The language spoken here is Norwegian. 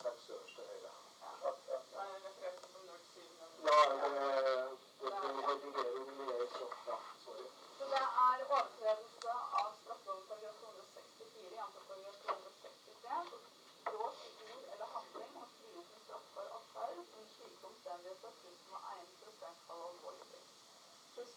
slags det er overtredelse av straffeloven paragraf 264 jf. paragraf 263 grovt ord eller handling og skrives med straffbar atferd som i slike omstendigheter først må egnes til å fremkalle alvorlig plikt. Først